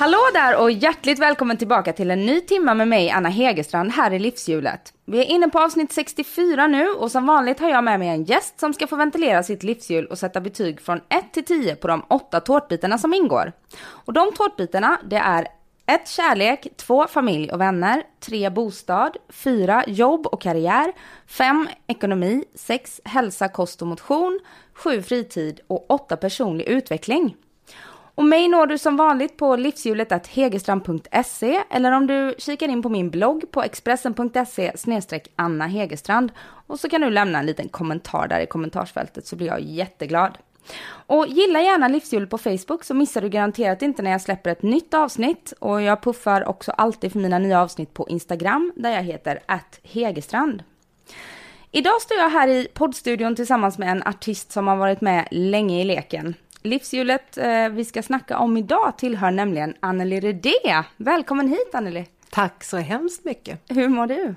Hallå där och hjärtligt välkommen tillbaka till en ny timma med mig, Anna Hegerstrand, här i Livshjulet. Vi är inne på avsnitt 64 nu och som vanligt har jag med mig en gäst som ska få ventilera sitt livshjul och sätta betyg från 1 till 10 på de åtta tårtbitarna som ingår. Och de tårtbitarna, det är 1. Kärlek, 2. Familj och vänner, 3. Bostad, 4. Jobb och karriär, 5. Ekonomi, 6. Hälsa, kost och motion, 7. Fritid och 8. Personlig utveckling. Och mig når du som vanligt på livshjulet.hegerstrand.se eller om du kikar in på min blogg på expressen.se Anna Hegerstrand. Och så kan du lämna en liten kommentar där i kommentarsfältet så blir jag jätteglad. Och gilla gärna Livshjulet på Facebook så missar du garanterat inte när jag släpper ett nytt avsnitt. Och jag puffar också alltid för mina nya avsnitt på Instagram där jag heter Hegerstrand. Idag står jag här i poddstudion tillsammans med en artist som har varit med länge i leken. Livshjulet eh, vi ska snacka om idag tillhör nämligen Anneli Redé. Välkommen hit Anneli! Tack så hemskt mycket! Hur mår du?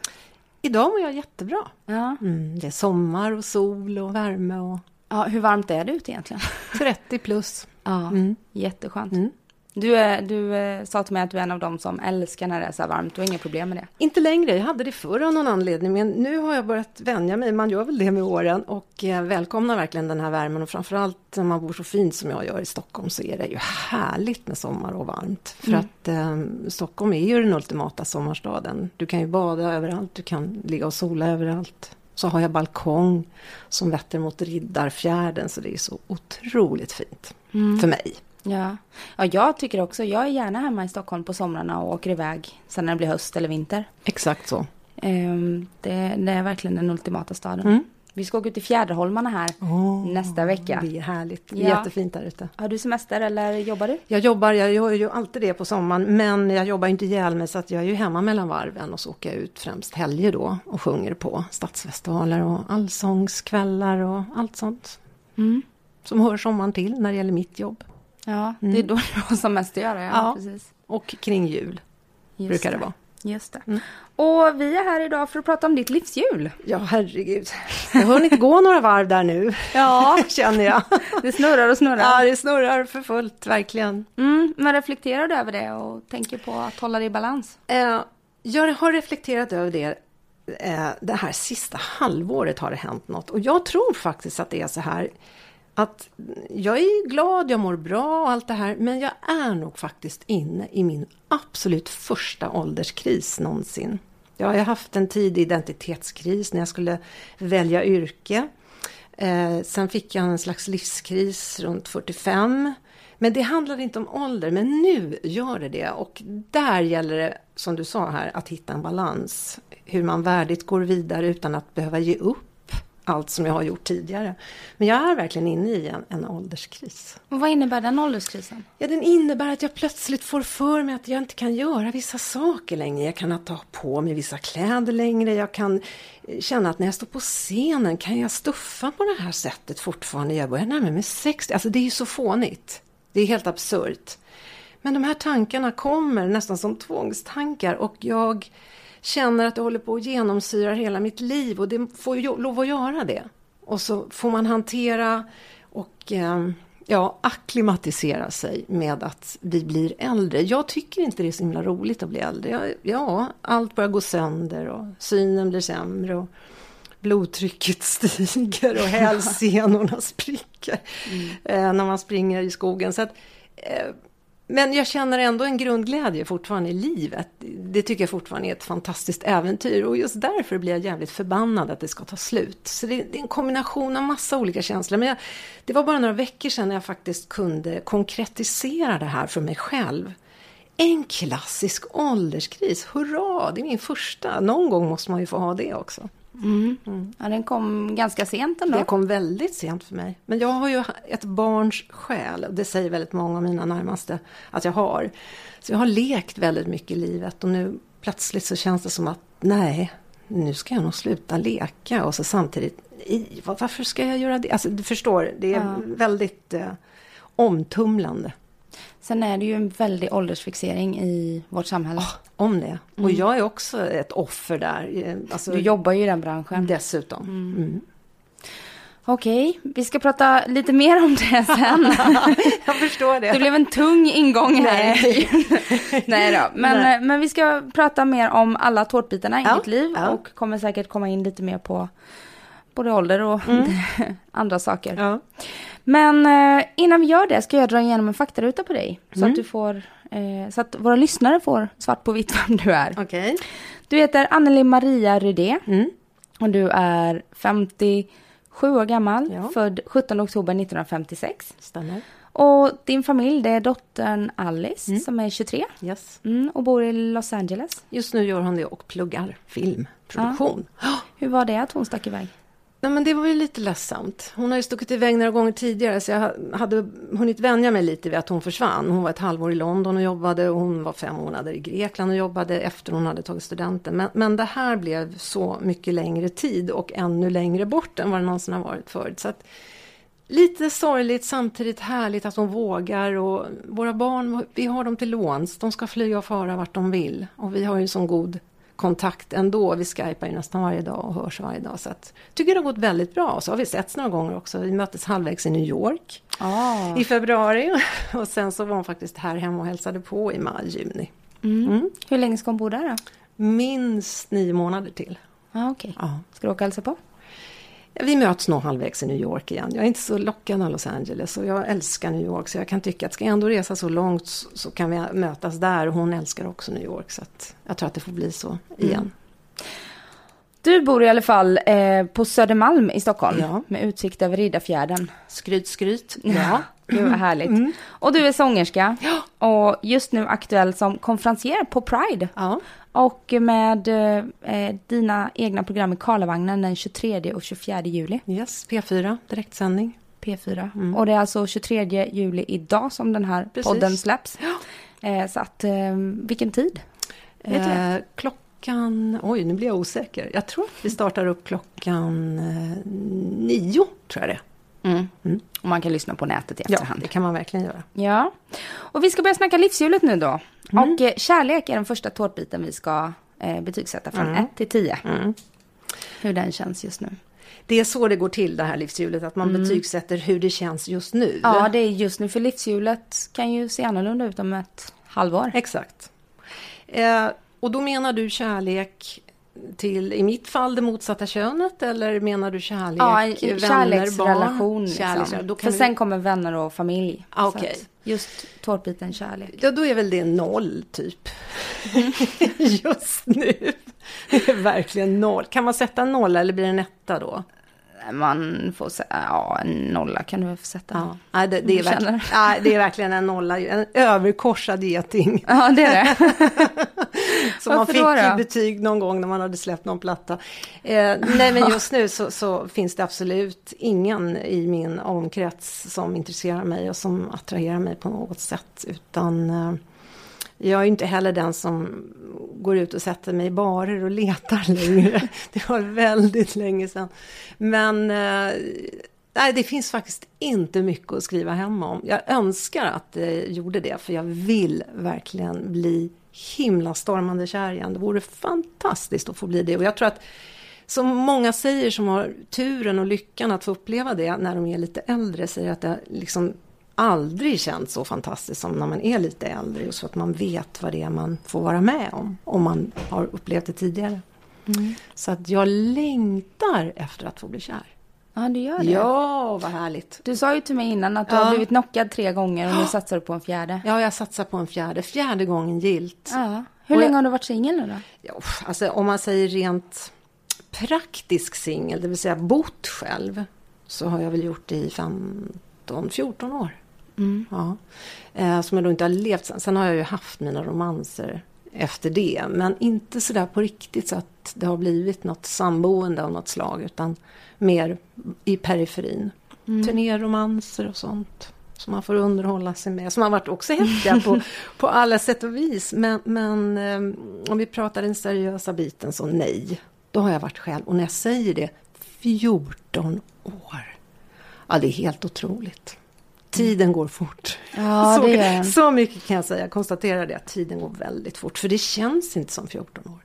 Idag mår jag jättebra. Ja. Mm, det är sommar och sol och värme och... Ja, hur varmt är det ute egentligen? 30 plus. Ja, mm. jätteskönt. Mm. Du, är, du eh, sa till mig att du är en av dem som älskar när det är så här varmt. Du har inga problem med det? Inte längre. Jag hade det förr av någon anledning. Men nu har jag börjat vänja mig. Man gör väl det med åren. Och eh, välkomnar verkligen den här värmen. Och framförallt när man bor så fint som jag gör i Stockholm så är det ju härligt med sommar och varmt. För mm. att eh, Stockholm är ju den ultimata sommarstaden. Du kan ju bada överallt. Du kan ligga och sola överallt. Så har jag balkong som vetter mot Riddarfjärden. Så det är så otroligt fint mm. för mig. Ja. ja, jag tycker också, jag är gärna hemma i Stockholm på somrarna och åker iväg sen när det blir höst eller vinter. Exakt så. Um, det, det, är verkligen den ultimata staden. Mm. Vi ska åka ut till Fjäderholmarna här oh, nästa vecka. Det är härligt. Det är ja. jättefint där ute. Har du semester eller jobbar du? Jag jobbar, jag gör ju alltid det på sommaren. Men jag jobbar inte ihjäl mig så att jag är ju hemma mellan varven och så åker jag ut främst helger då och sjunger på stadsfestivaler och allsångskvällar och allt sånt. Mm. Som hör sommaren till när det gäller mitt jobb. Ja, mm. det är då du har som mest att göra. Ja, ja. Precis. Och kring jul Just brukar det, det vara. Just det. Mm. Och vi är här idag för att prata om ditt livshjul. Ja, herregud. Jag har hunnit gå några varv där nu, ja. känner jag. Det snurrar och snurrar. Ja, det snurrar för fullt, verkligen. Mm, men reflekterar du över det och tänker på att hålla det i balans? Eh, jag har reflekterat över det. Eh, det här sista halvåret har det hänt något. Och jag tror faktiskt att det är så här att jag är glad, jag mår bra och allt det här, men jag är nog faktiskt inne i min absolut första ålderskris någonsin. Jag har haft en tidig identitetskris när jag skulle välja yrke. Eh, sen fick jag en slags livskris runt 45. Men det handlar inte om ålder, men nu gör det det. Och där gäller det, som du sa här, att hitta en balans. Hur man värdigt går vidare utan att behöva ge upp allt som jag har gjort tidigare. Men jag är verkligen inne i en, en ålderskris. Och vad innebär den ålderskrisen? Ja, den innebär att jag plötsligt får för mig att jag inte kan göra vissa saker längre. Jag kan ta på mig vissa kläder längre. Jag kan eh, känna att när jag står på scenen kan jag stuffa på det här sättet fortfarande. Jag börjar närma mig 60. Alltså det är ju så fånigt. Det är helt absurt. Men de här tankarna kommer nästan som tvångstankar och jag känner att det håller på att genomsyra hela mitt liv och det får ju lov att göra det. Och så får man hantera och eh, ja, akklimatisera sig med att vi blir äldre. Jag tycker inte det är så himla roligt att bli äldre. Ja, ja allt börjar gå sönder och synen blir sämre och blodtrycket stiger och hälsenorna spricker mm. eh, när man springer i skogen. Så att, eh, men jag känner ändå en grundglädje fortfarande i livet. Det tycker jag fortfarande är ett fantastiskt äventyr och just därför blir jag jävligt förbannad att det ska ta slut. Så det, det är en kombination av massa olika känslor. Men jag, det var bara några veckor sedan jag faktiskt kunde konkretisera det här för mig själv. En klassisk ålderskris, hurra, det är min första. Någon gång måste man ju få ha det också. Mm. Ja, den kom ganska sent ändå. Det kom väldigt sent för mig. Men jag har ju ett barns själ. och Det säger väldigt många av mina närmaste att jag har. Så jag har lekt väldigt mycket i livet och nu plötsligt så känns det som att nej, nu ska jag nog sluta leka. Och så samtidigt, i, varför ska jag göra det? Alltså du förstår, det är Ja. väldigt eh, omtumlande. Sen är det ju en väldig åldersfixering i vårt samhälle. Om det. Och jag är också ett offer där. eh, Alltså, du jobbar ju i den branschen. Dessutom. Mm. Okej, vi ska prata lite mer om det sen. Jag förstår det. Det blev en tung ingång här. Nej. Nej då. Men, Nej. men vi ska prata mer om alla tårtbitarna i Ja, ditt liv ja. och kommer säkert komma in lite mer på både ålder och andra saker. Ja. Men eh, innan vi gör det ska jag dra igenom en faktaruta på dig. Så Mm. att du får, eh, så att våra lyssnare får svart på vitt vem du är. Okej. Du heter Anneli Maria Rydé Mm. och du är 57 år gammal, Ja. född 17 oktober 1956. Stämmer. Och din familj det är dottern Alice Mm. som är 23 Yes. mm, och bor i Los Angeles. Just nu gör hon det och pluggar filmproduktion. Hur var det att hon stack iväg? Nej, men det var ju lite ledsamt. Hon har ju stuckit iväg några gånger tidigare så jag hade hunnit vänja mig lite vid att hon försvann. Hon var ett halvår i London och jobbade och hon var fem månader i Grekland och jobbade efter hon hade tagit studenten. Men, men det här blev så mycket längre tid och ännu längre bort än vad det någonsin har varit förut. Så att, lite sorgligt samtidigt härligt att hon vågar och våra barn, vi har dem till låns. De ska flyga och fara vart de vill och vi har ju sån god kontakt ändå. Vi skypar ju nästan varje dag och hörs varje dag. Så att, tycker det har gått väldigt bra. Så har vi setts några gånger också. Vi möttes halvvägs i New York Ah. i februari och sen så var hon faktiskt här hemma och hälsade på i maj, juni. Mm. Hur länge ska hon bo där då? Minst nio månader till. Ah, okej. Ja. Ska du åka och hälsa på? Vi möts nog halvvägs i New York igen. Jag är inte så lockad av Los Angeles och jag älskar New York så jag kan tycka att ska jag ändå resa så långt så, kan vi mötas där och hon älskar också New York så att jag tror att det får bli så igen. Du bor i alla fall eh, på Södermalm i Stockholm Ja. med utsikt över Riddarfjärden. Skryt, skryt. Ja, gud vad härligt. Och du är sångerska och just nu aktuell som konferencier på Pride. Ja. Och med eh, dina egna program i Karlavagnen den 23 och 24 juli. Yes, P4, direktsändning. P4. Och det är alltså 23 juli idag som den här Precis. podden släpps. Eh, så att, eh, vilken tid? Eh, klockan, oj nu blir jag osäker. Jag tror att vi startar upp klockan eh, nio, tror jag det Mm. Och man kan lyssna på nätet i Ja, efterhand. det kan man verkligen göra. Ja. Och vi ska börja snacka livshjulet nu då. Och eh, kärlek är den första tårtbiten vi ska eh, betygsätta från 1 till 10. Hur den känns just nu. Det är så det går till det här livshjulet, att man betygsätter hur det känns just nu. Ja, det är just nu. För livshjulet kan ju se annorlunda ut om ett halvår. Exakt. Eh, och då menar du kärlek till, i mitt fall, det motsatta könet? Eller menar du kärlek, Ja, vänner, kärleksrelation. barn? Liksom. För vi- sen kommer vänner och familj. Ah, att Just tårtbiten kärlek. Ja, då är väl det noll, typ. Just nu. Det är verkligen noll. Kan man sätta en nolla eller blir det en etta då? Man får säga, ja en nolla kan du väl få sätta. Ja, nej, det, det, är verkligen, nej, det är verkligen en nolla. En överkorsad geting. Ja, det är det. Som man fick då då? i betyg någon gång när man hade släppt någon platta. Eh, nej men just nu så, så finns det absolut ingen i min omkrets som intresserar mig och som attraherar mig på något sätt. Utan eh, jag är inte heller den som går ut och sätter mig i barer och letar längre. Det var väldigt länge sedan. Men eh, nej, det finns faktiskt inte mycket att skriva hem om. Jag önskar att det gjorde det, för jag vill verkligen bli himla stormande kär igen. Det vore fantastiskt att få bli det. Och jag tror att som många säger som har turen och lyckan att få uppleva det när de är lite äldre, säger att det liksom aldrig känts så fantastiskt som när man är lite äldre. Just för att man vet vad det är man får vara med om, om man har upplevt det tidigare. Så att jag längtar efter att få bli kär. Ja, du gör det. Ja, vad härligt. Du sa ju till mig innan att du Ja. har blivit knockad tre gånger och nu satsar du på en fjärde. Ja, jag satsar på en fjärde. Fjärde gången gilt. Ja. Hur Och länge jag- har du varit singel nu då? Ja, alltså om man säger rent praktisk singel, det vill säga bott själv, så har jag väl gjort det i 15-14 år. Ja. Eh, som jag då inte har levt sen. Sen har jag ju haft mina romanser efter det. Men inte sådär på riktigt så att det har blivit något samboende av något slag. Utan mer i periferin. Mm. Turnéromanser och sånt. Som man får underhålla sig med. Som har varit också häftiga på, på alla sätt och vis. Men, men um, om vi pratar den seriösa biten så nej. Då har jag varit själv. Och när jag säger det, 14 år. Ja, det är helt otroligt. Tiden går fort. Ja, så, det så mycket kan jag säga. Jag konstaterar det, att tiden går väldigt fort. För det känns inte som 14 år.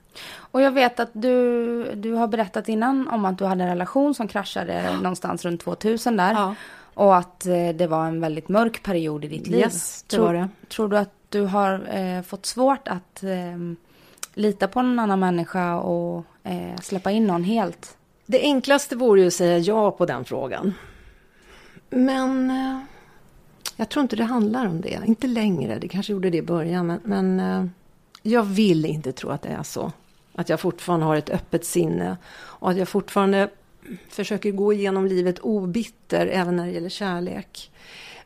Och jag vet att du, du har berättat innan om att du hade en relation som kraschade ja. någonstans runt 2000 där. Ja. Och att eh, det var en väldigt mörk period i ditt liv. Yes, det tror, var det. Tror du att du har eh, fått svårt att eh, lita på någon annan människa och eh, släppa in någon helt? Det enklaste vore ju att säga ja på den frågan. Men eh, jag tror inte det handlar om det. Inte längre. Det kanske gjorde det i början. Men, men eh, jag vill inte tro att det är så. Att jag fortfarande har ett öppet sinne. Och att jag fortfarande försöker gå igenom livet obitter även när det gäller kärlek.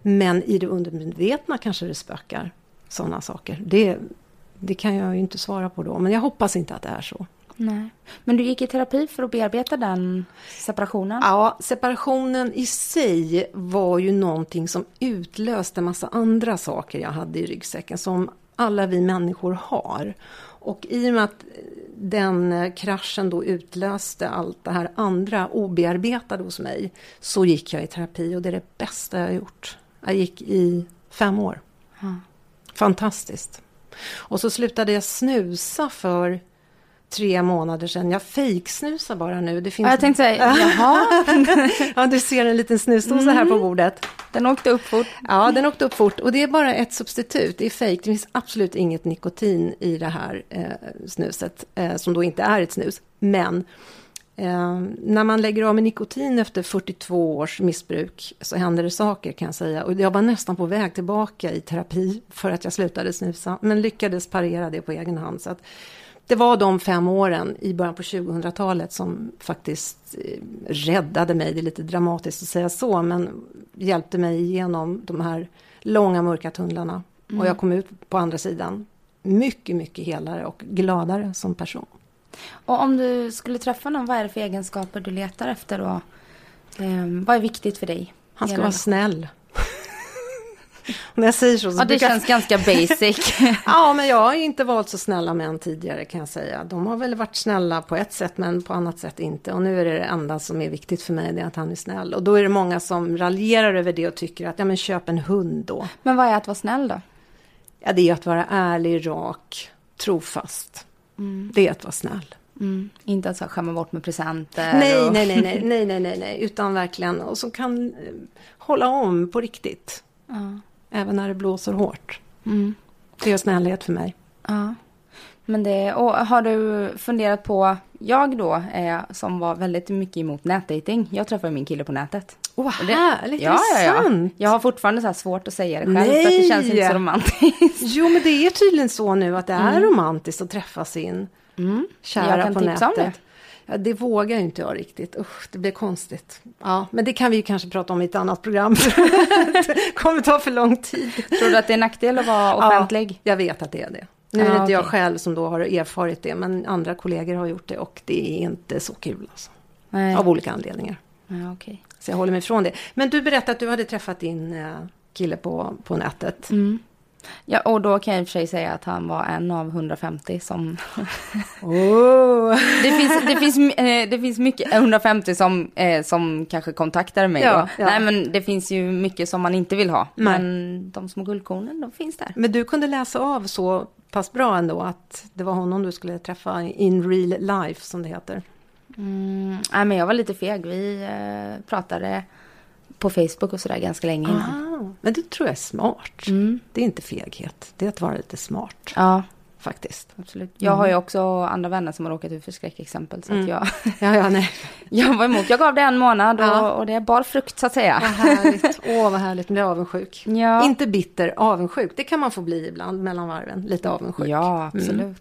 Men i det undermedvetna kanske det spökar sådana saker. Det, det kan jag ju inte svara på då. Men jag hoppas inte att det är så. Nej. Men du gick i terapi för att bearbeta den separationen? Ja, separationen i sig var ju någonting som utlöste en massa andra saker jag hade i ryggsäcken som alla vi människor har. Och i och med att den kraschen då utlöste allt det här andra obearbetade hos mig så gick jag i terapi och det är det bästa jag har gjort. Jag gick i fem år. Mm. Fantastiskt. Och så slutade jag snusa för tre månader sedan. Jag fejksnusar bara nu. Det finns... Ja, jag tänkte säga, jaha? ja, du ser en liten snusdosa mm. här på mm. bordet. Den åkte upp fort. Ja, den åkte upp fort. Och det är bara ett substitut. Det är fejk. Det finns absolut inget nikotin i det här eh, snuset, eh, som då inte är ett snus. Men eh, när man lägger av med nikotin efter 42 års missbruk så händer det saker kan jag säga. Och jag var nästan på väg tillbaka i terapi för att jag slutade snusa. Men lyckades parera det på egen hand. Så att, det var de fem åren i början på 2000-talet som faktiskt eh, räddade mig. Det är lite dramatiskt att säga så, men hjälpte mig igenom de här långa mörka tunnlarna. Mm. Och jag kom ut på andra sidan mycket, mycket helare och gladare som person. Och om du skulle träffa någon, vad är det för egenskaper du letar efter då? Um, vad är viktigt för dig? Han ska vara snäll. När jag säger så, så ja, det brukar... känns ganska basic. ja, men jag har inte valt så snälla män tidigare kan jag säga. De har väl varit snälla på ett sätt men på annat sätt inte. Och nu är det det enda som är viktigt för mig, det är att han är snäll. Och då är det många som raljerar över det och tycker att, ja men köp en hund då. Men vad är att vara snäll då? Ja, det är att vara ärlig, rak, trofast. Mm. Det är att vara snäll. Mm. Inte att så skämma bort med presenter? Nej, och... nej, nej, nej, nej, nej, nej, nej, utan verkligen, och som kan eh, hålla om på riktigt. Ja. Även när det blåser hårt. Mm. Det är snällhet för mig. Ja. Men det, och har du funderat på, jag då, eh, som var väldigt mycket emot nätdating. Jag träffade min kille på nätet. Åh, oh, härligt, ja, är det sant? Jag har fortfarande så svårt att säga det själv, Nej. för att det känns inte så romantiskt. Jo, men det är tydligen så nu att det är mm. romantiskt att träffa sin mm. kära på nätet. Ja, det vågar inte jag riktigt. Usch, det blir konstigt. Ja, men det kan vi kanske prata om i ett annat program. det kommer ta för lång tid. Tror du att det är en nackdel att vara offentlig? Ja, jag vet att det är det. Nu är det inte okay. jag själv som då har erfarit det, men andra kollegor har gjort det och det är inte så kul alltså. Nej. Av olika anledningar. Ja, okay. Så jag håller mig ifrån det. Men du berättade att du hade träffat din eh, kille på, på nätet. Mm. Ja, och då kan jag i och för sig säga att han var en av 150 som... oh. det, finns, det, finns, eh, det finns mycket, 150 som, eh, som kanske kontaktar mig ja, då. Ja. Nej, men det finns ju mycket som man inte vill ha. Nej. Men de små guldkornen, de finns där. Men du kunde läsa av så pass bra ändå att det var honom du skulle träffa in real life, som det heter. Mm, nej, men jag var lite feg. Vi eh, pratade på Facebook och sådär ganska länge innan. Aha, men det tror jag är smart. Mm. Det är inte feghet. Det är att vara lite smart. Ja. Faktiskt. Absolut. Jag mm. har ju också andra vänner som har råkat ut för skräckexempel. Så mm. att jag, ja, ja, nej. jag var emot. Jag gav det en månad och, ja. och det bar frukt så att säga. Vad härligt. Åh, vad härligt. Är avundsjuk. Ja. Inte bitter, avundsjuk. Det kan man få bli ibland mellan varven. Lite avundsjuk. Ja, absolut. Mm.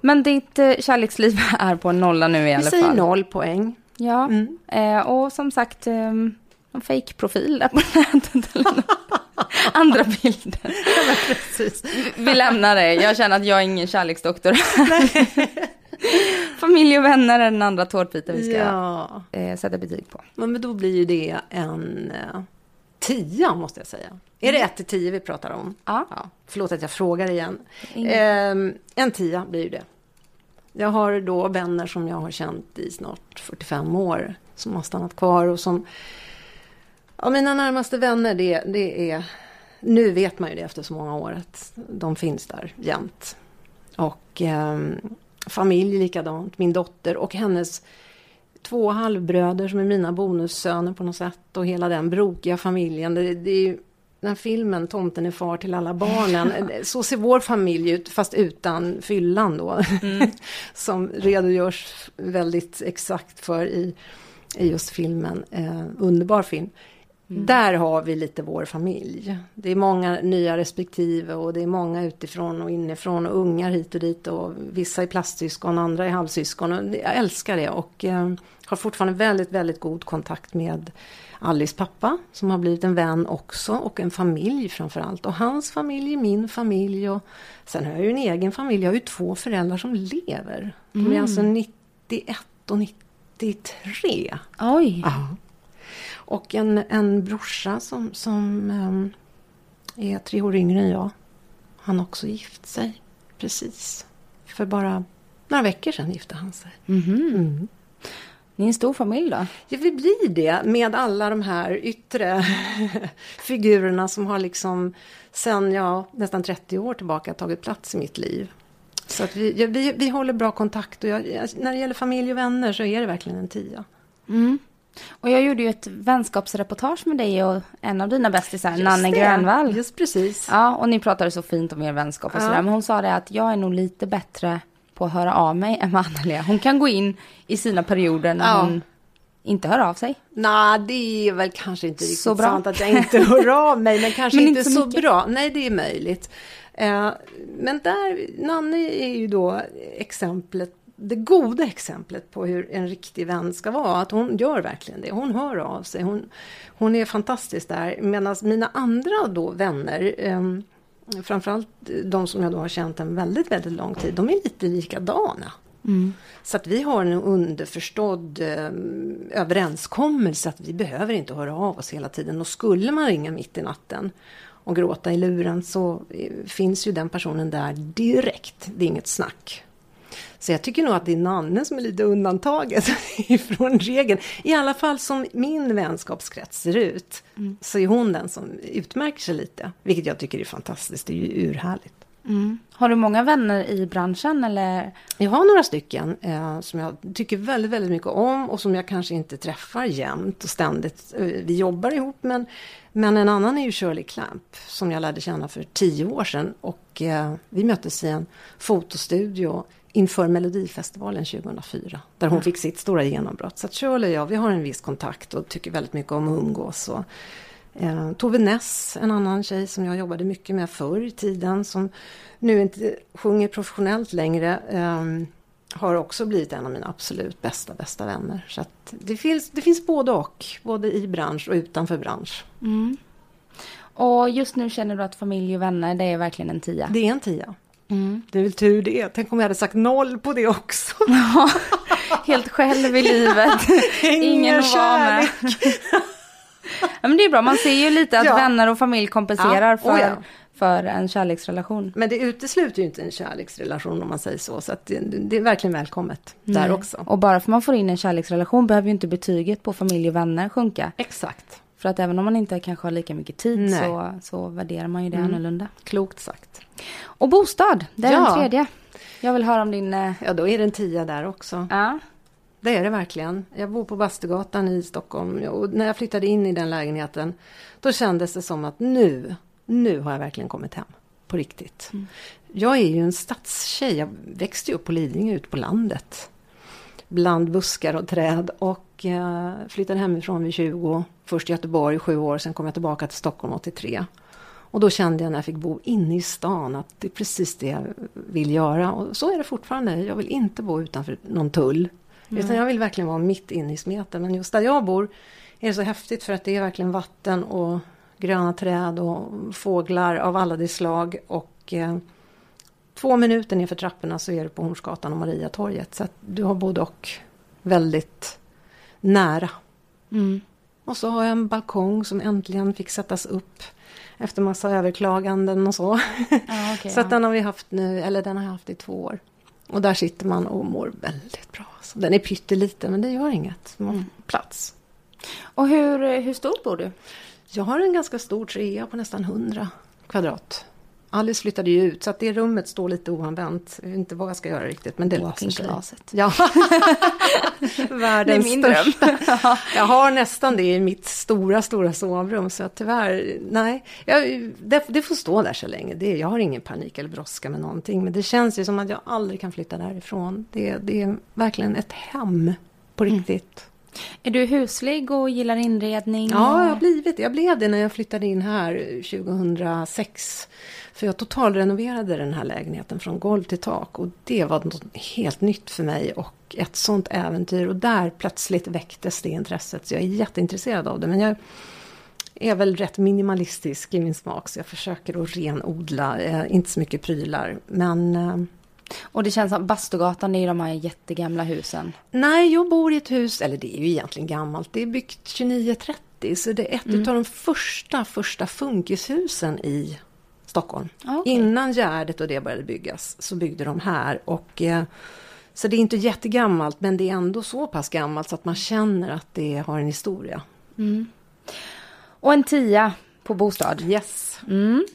Men ditt eh, kärleksliv är på nolla nu i alla fall. Vi säger noll poäng. Ja, mm. eh, och som sagt, eh, någon fake-profil där på nätet eller något. andra bilden. Ja, precis. Vi lämnar det. Jag känner att jag är ingen kärleksdoktor. Familj och vänner är den andra tårtbiten vi ska Ja, eh, sätta betyg på. men då blir ju det en eh, tia måste jag säga. Är det ett till tio vi pratar om? Ja. Ja, förlåt att jag frågar igen. Ehm, en tia blir ju det. Jag har då vänner som jag har känt i snart 45 år som har stannat kvar och som... Ja, mina närmaste vänner, det, det är... Nu vet man ju det efter så många år att de finns där jämt. Och ehm, familj likadant, min dotter och hennes två halvbröder som är mina bonussöner på något sätt och hela den brokiga familjen. Det, det är ju den filmen Tomten är far till alla barnen. Så ser vår familj ut fast utan fyllan då. som redogörs väldigt exakt för i, i just filmen. Eh, underbar film. Där har vi lite vår familj. Det är många nya respektive och det är många utifrån och inifrån och ungar hit och dit och vissa är plastsyskon, andra är halvsyskon. Och jag älskar det och eh, har fortfarande väldigt, väldigt god kontakt med Alice pappa som har blivit en vän också och en familj framförallt. Och hans familj, min familj och sen har jag ju en egen familj. Jag har ju två föräldrar som lever. De är alltså 91 och 93. Oj. Ja. Och en, en brorsa som, som ehm, är tre år yngre än jag. Han har också gift sig. Precis. För bara några veckor sedan gifte han sig. Mm. Ni är en stor familj då? Ja, vi blir det med alla de här yttre figurerna som har liksom sen ja, nästan 30 år tillbaka tagit plats i mitt liv. Så att vi, ja, vi, vi håller bra kontakt och jag, jag, när det gäller familj och vänner så är det verkligen en tia. Och jag gjorde ju ett vänskapsreportage med dig och en av dina bästisar, Nanne det. Grönvall. Just precis. Ja, och ni pratade så fint om er vänskap och Ja. sådär. Men hon sa det att jag är nog lite bättre på att höra av mig än vad är. Hon kan gå in i sina perioder när Ja. hon inte hör av sig. Nej, det är väl kanske inte riktigt Så bra. sant att jag inte hör av mig, men kanske Men inte, inte så så, mycket. bra. Nej, det är möjligt. Eh, men där, Nanne är ju då exemplet, det goda exemplet på hur en riktig vän ska vara. Att hon gör verkligen det. Hon hör av sig. Hon, hon är fantastisk där. Medan mina andra då vänner, eh, framförallt de som jag då har känt en väldigt, väldigt lång tid, de är lite likadana. Så att vi har en underförstådd eh, överenskommelse att vi behöver inte höra av oss hela tiden. Och skulle man ringa mitt i natten och gråta i luren så eh, finns ju den personen där direkt. Det är inget snack. Så jag tycker nog att det är Nanne som är lite undantaget ifrån regeln. I alla fall som min vänskapskrets ser ut. Så är hon den som utmärker sig lite. Vilket jag tycker är fantastiskt. Det är ju urhärligt. Har du många vänner i branschen eller? Jag har några stycken eh, som jag tycker väldigt, väldigt mycket om och som jag kanske inte träffar jämt och ständigt. Eh, vi jobbar ihop men, men en annan är ju Shirley Clamp som jag lärde känna för tio år sedan och eh, vi möttes i en fotostudio inför Melodifestivalen 2004 där hon fick sitt stora genombrott. Så att Shirley och jag, vi har en viss kontakt och tycker väldigt mycket om att umgås. Och, Eh, Tove Ness, en annan tjej som jag jobbade mycket med förr i tiden som nu inte sjunger professionellt längre. Eh, har också blivit en av mina absolut bästa, bästa vänner. Så att det, finns, det finns både och, både i bransch och utanför bransch. Och just nu känner du att familj och vänner, det är verkligen en tia. Det är en tia. Det är väl tur det. Tänk om jag hade sagt noll på det också. Helt själv i livet. Ingen att vara med. Ja, men det är bra, man ser ju lite att Ja. vänner och familj kompenserar Ja, för, oh ja. för en kärleksrelation. Men det utesluter ju inte en kärleksrelation om man säger så. Så att det, det är verkligen välkommet där Nej. också. Och bara för man får in en kärleksrelation behöver ju inte betyget på familj och vänner sjunka. Exakt. För att även om man inte kanske har lika mycket tid Nej. så, så värderar man ju det annorlunda. Klokt sagt. Och bostad, det är Ja. den tredje. Jag vill höra om din... eh, Ja, då är det en tia där också. Ja. Det är det verkligen. Jag bor på Bastugatan i Stockholm och när jag flyttade in i den lägenheten då kändes det som att nu, nu har jag verkligen kommit hem. På riktigt. Jag är ju en stadstjej. Jag växte ju upp på Lidingö ute på landet. Bland buskar och träd och eh, flyttade hemifrån vid 20. Först Göteborg sju år, sen kom jag tillbaka till Stockholm 83. Och då kände jag när jag fick bo inne i stan att det är precis det jag vill göra. Och så är det fortfarande. Jag vill inte bo utanför någon tull. Utan jag vill verkligen vara mitt inne i smeten. Men just där jag bor är det så häftigt för att det är verkligen vatten och gröna träd och fåglar av alla de slag. Och eh, två minuter nerför trapporna så är du på Hornsgatan och Mariatorget. Så att du har både och väldigt nära. Mm. Och så har jag en balkong som äntligen fick sättas upp efter massa överklaganden och så. Ja, okej, så ja. den har vi haft nu, eller den har jag haft i två år. Och där sitter man och mår väldigt bra. Så den är pytteliten men det gör inget. Man Mm. plats. Och hur, hur stor bor du? Jag har en ganska stor trea på nästan 100 kvadrat. Alice flyttade ju ut så att det rummet står lite oanvänt. Jag vet inte vad jag ska göra riktigt men det löser sig. Ja. Världens Det är min dröm. största. jag har nästan det i mitt stora, stora sovrum. Så att tyvärr, nej. Jag, det, det får stå där så länge. Det, jag har ingen panik eller brådska med någonting. Men det känns ju som att jag aldrig kan flytta därifrån. Det, det är verkligen ett hem på Mm. Är du huslig och gillar inredning? Ja, jag har blivit. Jag blev det när jag flyttade in här 2006. För jag totalrenoverade den här lägenheten från golv till tak. Och det var något helt nytt för mig och ett sånt äventyr. Och där plötsligt väcktes det intresset. Så jag är jätteintresserad av det. Men jag är väl rätt minimalistisk i min smak. Så jag försöker att renodla. Eh, inte så mycket prylar. Men eh, och det känns som Bastugatan, det är ju de här jättegamla husen. Nej, jag bor i ett hus, eller det är ju egentligen gammalt, det är byggt 2930, så det är ett Mm. av de första, första funkishusen i Stockholm. Ja, okej. Innan Gärdet och det började byggas så byggde de här. Och, eh, så det är inte jättegammalt, men det är ändå så pass gammalt så att man känner att det har en historia. Och en tia på bostad. Yes. Mm.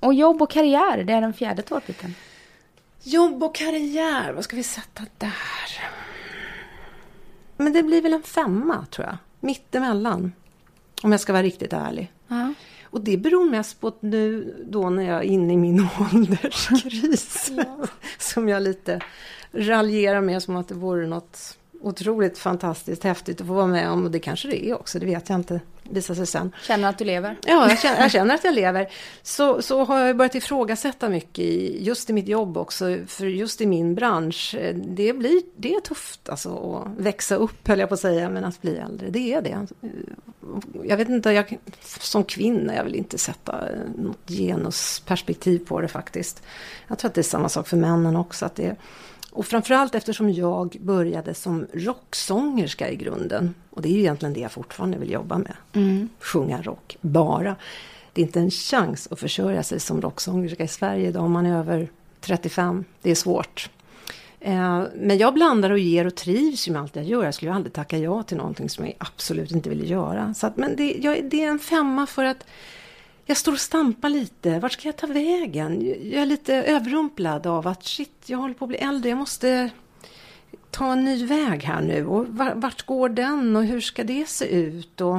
Och jobb och karriär, det är den fjärde tårtbiten. Jobb och karriär, vad ska vi sätta där? Men det blir väl en femma, tror jag. Mittemellan. Om jag ska vara riktigt ärlig. Ja. Och det beror mest på att nu då när jag är inne i min ålderskris. som jag lite raljerar med som att det vore något otroligt fantastiskt häftigt att få vara med om. Och det kanske det är också, det vet jag inte. Visar sig sen. Känner att du lever? Ja, jag känner, jag känner att jag lever. Så, så har jag börjat ifrågasätta mycket i, just i mitt jobb också. För just i min bransch, eh, det, blir, det är tufft alltså att växa upp höll jag på att säga, men att bli äldre, det är det. Jag vet inte, jag, som kvinna, jag vill inte sätta eh, något genusperspektiv på det faktiskt. Jag tror att det är samma sak för männen också. Att det, och framförallt eftersom jag började som rocksångerska i grunden. Och det är ju egentligen det jag fortfarande vill jobba med. Sjunga rock, bara. Det är inte en chans att försörja sig som rocksångerska i Sverige idag om man är över 35. Det är svårt. Eh, Men jag blandar och ger och trivs med allt jag gör. Jag skulle ju aldrig tacka ja till någonting som jag absolut inte ville göra. Så att, men det, jag, det är en femma för att jag står och stampar lite. Vart ska jag ta vägen? Jag är lite överrumplad av att shit, jag håller på att bli äldre. Jag måste ta en ny väg här nu. Och vart går den och hur ska det se ut? Och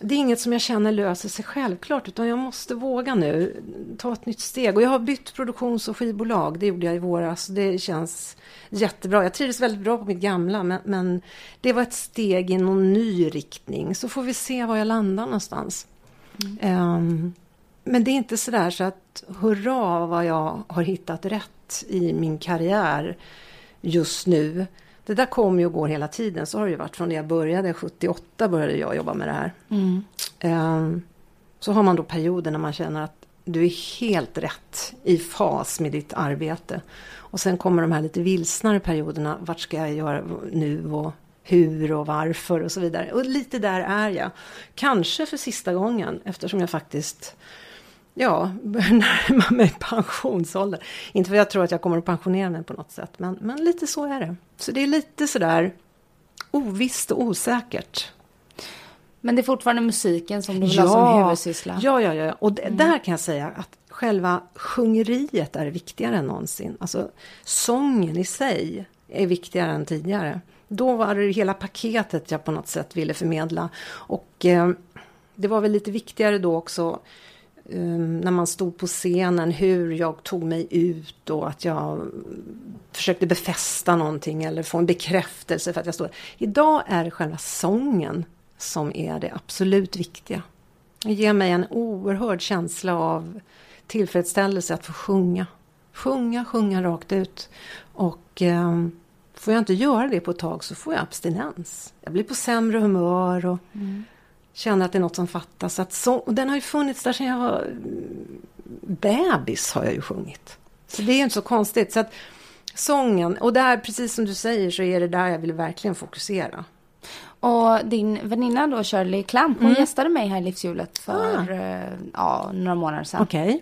det är inget som jag känner löser sig självklart utan jag måste våga nu ta ett nytt steg. Och jag har bytt produktions och skivbolag. Det gjorde jag i våras. Det känns jättebra. Jag trivdes väldigt bra på mitt gamla men, men det var ett steg i någon ny riktning. Så får vi se var jag landar någonstans. Ehm, men det är inte sådär så att hurra vad jag har hittat rätt i min karriär just nu. Det där kommer och går hela tiden. Så har det ju varit från det jag började. 78 började jag jobba med det här. Ehm, så har man då perioder när man känner att du är helt rätt i fas med ditt arbete. Och sen kommer de här lite vilsnare perioderna. Vart ska jag göra nu och hur och varför och så vidare. Och lite där är jag. Kanske för sista gången eftersom jag faktiskt Ja, börjar närma mig pensionsålder. Inte för att jag tror att jag kommer att pensionera mig på något sätt, men, men lite så är det. Så det är lite sådär ovisst och osäkert. Men det är fortfarande musiken som du vill ha som huvudsyssla? Ja, ja, ja. Och det, där kan jag säga att själva sjungeriet är viktigare än någonsin. Alltså sången i sig är viktigare än tidigare. Då var det hela paketet jag på något sätt ville förmedla. Och eh, det var väl lite viktigare då också eh, när man stod på scenen hur jag tog mig ut och att jag försökte befästa någonting eller få en bekräftelse för att jag stod Idag är det själva sången som är det absolut viktiga. Det ger mig en oerhörd känsla av tillfredsställelse att få sjunga. Sjunga, sjunga rakt ut. Och eh, får jag inte göra det på ett tag så får jag abstinens. Jag blir på sämre humör och känner att det är något som fattas. Att så, och den har ju funnits där sedan jag var mm, bebis har jag ju sjungit. Så det är inte så konstigt. Så att sången, och där precis som du säger så är det där jag vill verkligen fokusera. Och din väninna då, Shirley Clamp, hon mm. gästade mig här i Livshjulet för ah. Eh, ja, några månader sedan. Okej. Okay.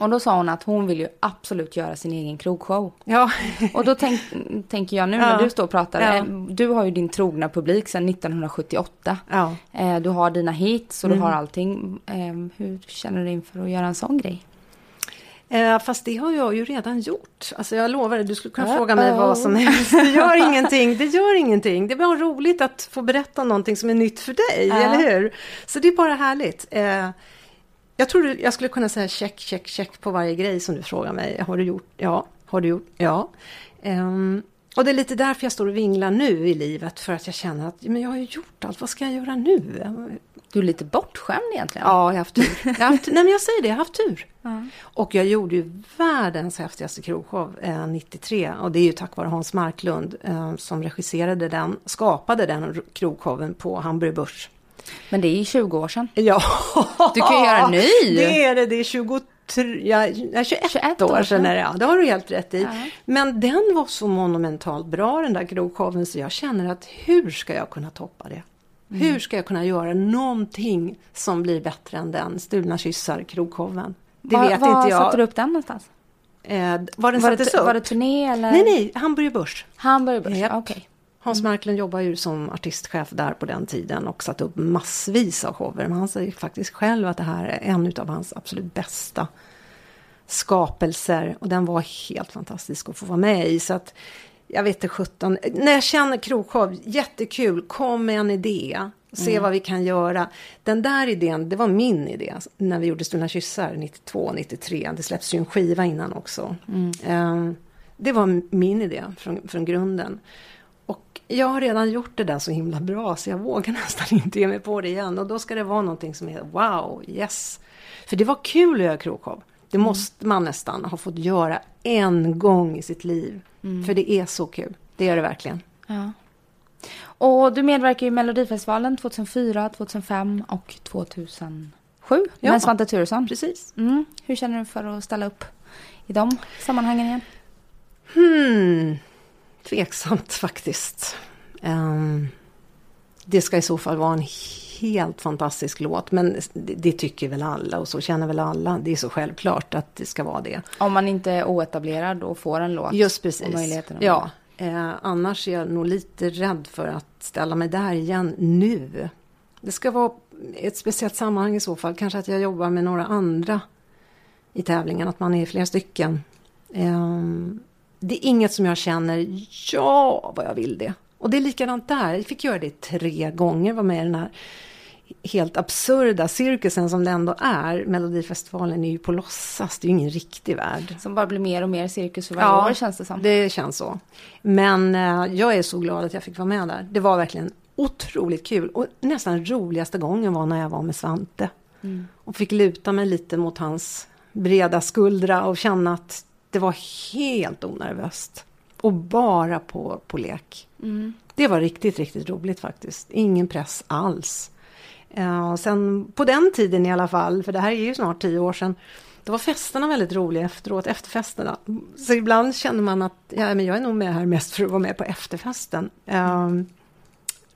Och då sa hon att hon vill ju absolut göra sin egen krogshow. Ja. och då tänk, tänker jag nu när du står och pratar, ja. Eh, du har ju din trogna publik sedan 1978. Ja. Eh, du har dina hits och mm. du har allting. Hur känner du inför att göra en sån grej? Eh, fast det har jag ju redan gjort. Alltså jag lovar dig, du skulle kunna uh -oh. fråga mig vad som helst. Det gör ingenting, det gör ingenting. Det är bara roligt att få berätta någonting som är nytt för dig, uh eller hur? Så det är bara härligt. Jag tror jag skulle kunna säga check, check, check på varje grej som du frågar mig. Har du gjort? Ja. Har du gjort? Ja. Um, och det är lite därför jag står och vinglar nu i livet, för att jag känner att men jag har ju gjort allt, vad ska jag göra nu? Du är lite bortskämd egentligen. Ja, jag har haft tur. Jag har haft, nej, men jag säger det, jag har haft tur. Ja. Och jag gjorde ju världens häftigaste krogshow eh, 93. Och det är ju tack vare Hans Marklund eh, som regisserade den, skapade den krogshowen på Hamburg Börs. Men det är ju 20 år sedan. Ja. Du kan ju göra en ny. Det är det, det är 23, ja, 21, 21 år sedan är det, ja. Det har du helt rätt i. Ja. Men den var så monumentalt bra den där krogshowen så jag känner att hur ska jag kunna toppa det? Mm. Hur ska jag kunna göra någonting som blir bättre än den Stulna kyssar krogshowen? Det var, vet var inte jag. Var satte du upp den någonstans? Eh, var den var sattes det, upp? Var det turné eller? Nej, nej, Hamburger Börs. Hamburger Börs, okej. Okay. Hans mm. Marklund jobbar ju som artistchef där på den tiden och satt upp massvis av shower. Men han säger faktiskt själv att det här är en av hans absolut bästa skapelser. Och den var helt fantastisk att få vara med i. Så att jag vet inte sjutton. När jag känner krogshow, jättekul, kom med en idé. Se mm. vad vi kan göra. Den där idén, det var min idé när vi gjorde Stulna kyssar 92, 93. Det släpps ju en skiva innan också. Mm. Um, det var min idé från, från grunden. Och jag har redan gjort det där så himla bra så jag vågar nästan inte ge mig på det igen. Och då ska det vara någonting som är wow, yes. För det var kul att göra krogshow. Det mm. måste man nästan ha fått göra en gång i sitt liv. Mm. För det är så kul. Det gör det verkligen. Ja. Och du medverkar i Melodifestivalen 2004, 2005 och 2007 ja. med Svante Thuresson. Precis. Mm. Hur känner du för att ställa upp i de sammanhangen igen? Hmm. Tveksamt faktiskt. Um, det ska i så fall vara en helt fantastisk låt. Men det, det, tycker väl alla och så känner väl alla. Det är så självklart att det ska vara det. Om man inte är oetablerad och får en låt. Just precis. ja. Eh, annars är jag nog lite rädd för att ställa mig där igen nu. Det ska vara ett speciellt sammanhang i så fall. Kanske att jag jobbar med några andra i tävlingen. Att man är flera stycken. Eh, det är inget som jag känner, ja vad jag vill det. Och det är likadant där. Jag fick göra det tre gånger, var med i den här helt absurda cirkusen som det ändå är. Melodifestivalen är ju på låtsas, det är ju ingen riktig värld. Som bara blir mer och mer cirkus för varje ja, år känns det som. det känns så. Men eh, jag är så glad att jag fick vara med där. Det var verkligen otroligt kul. Och nästan roligaste gången var när jag var med Svante. Mm. Och fick luta mig lite mot hans breda skuldra och känna att det var helt onervöst. Och bara på, på lek. Mm. Det var riktigt, riktigt roligt faktiskt. Ingen press alls. Uh, sen på den tiden i alla fall, för det här är ju snart tio år sedan, då var festerna väldigt roliga efteråt, efterfesterna. Så ibland känner man att ja, men jag är nog med här mest för att vara med på efterfesten. Uh,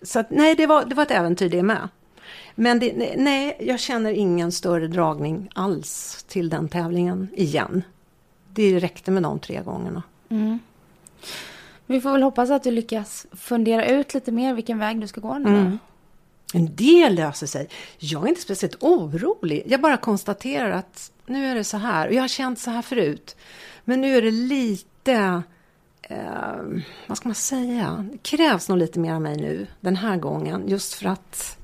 så att, nej, det var, det var ett äventyr det med. Men det, nej, jag känner ingen större dragning alls till den tävlingen igen. Det räckte med de tre gångerna. Mm. Vi får väl hoppas att du lyckas fundera ut lite mer vilken väg du ska gå nu. Mm. Men det löser sig. Jag är inte speciellt orolig. Jag bara konstaterar att nu är det så här. Och jag har känt så här förut. Men nu är det lite... Eh, vad ska man säga? Det krävs nog lite mer av mig nu den här gången. Just för att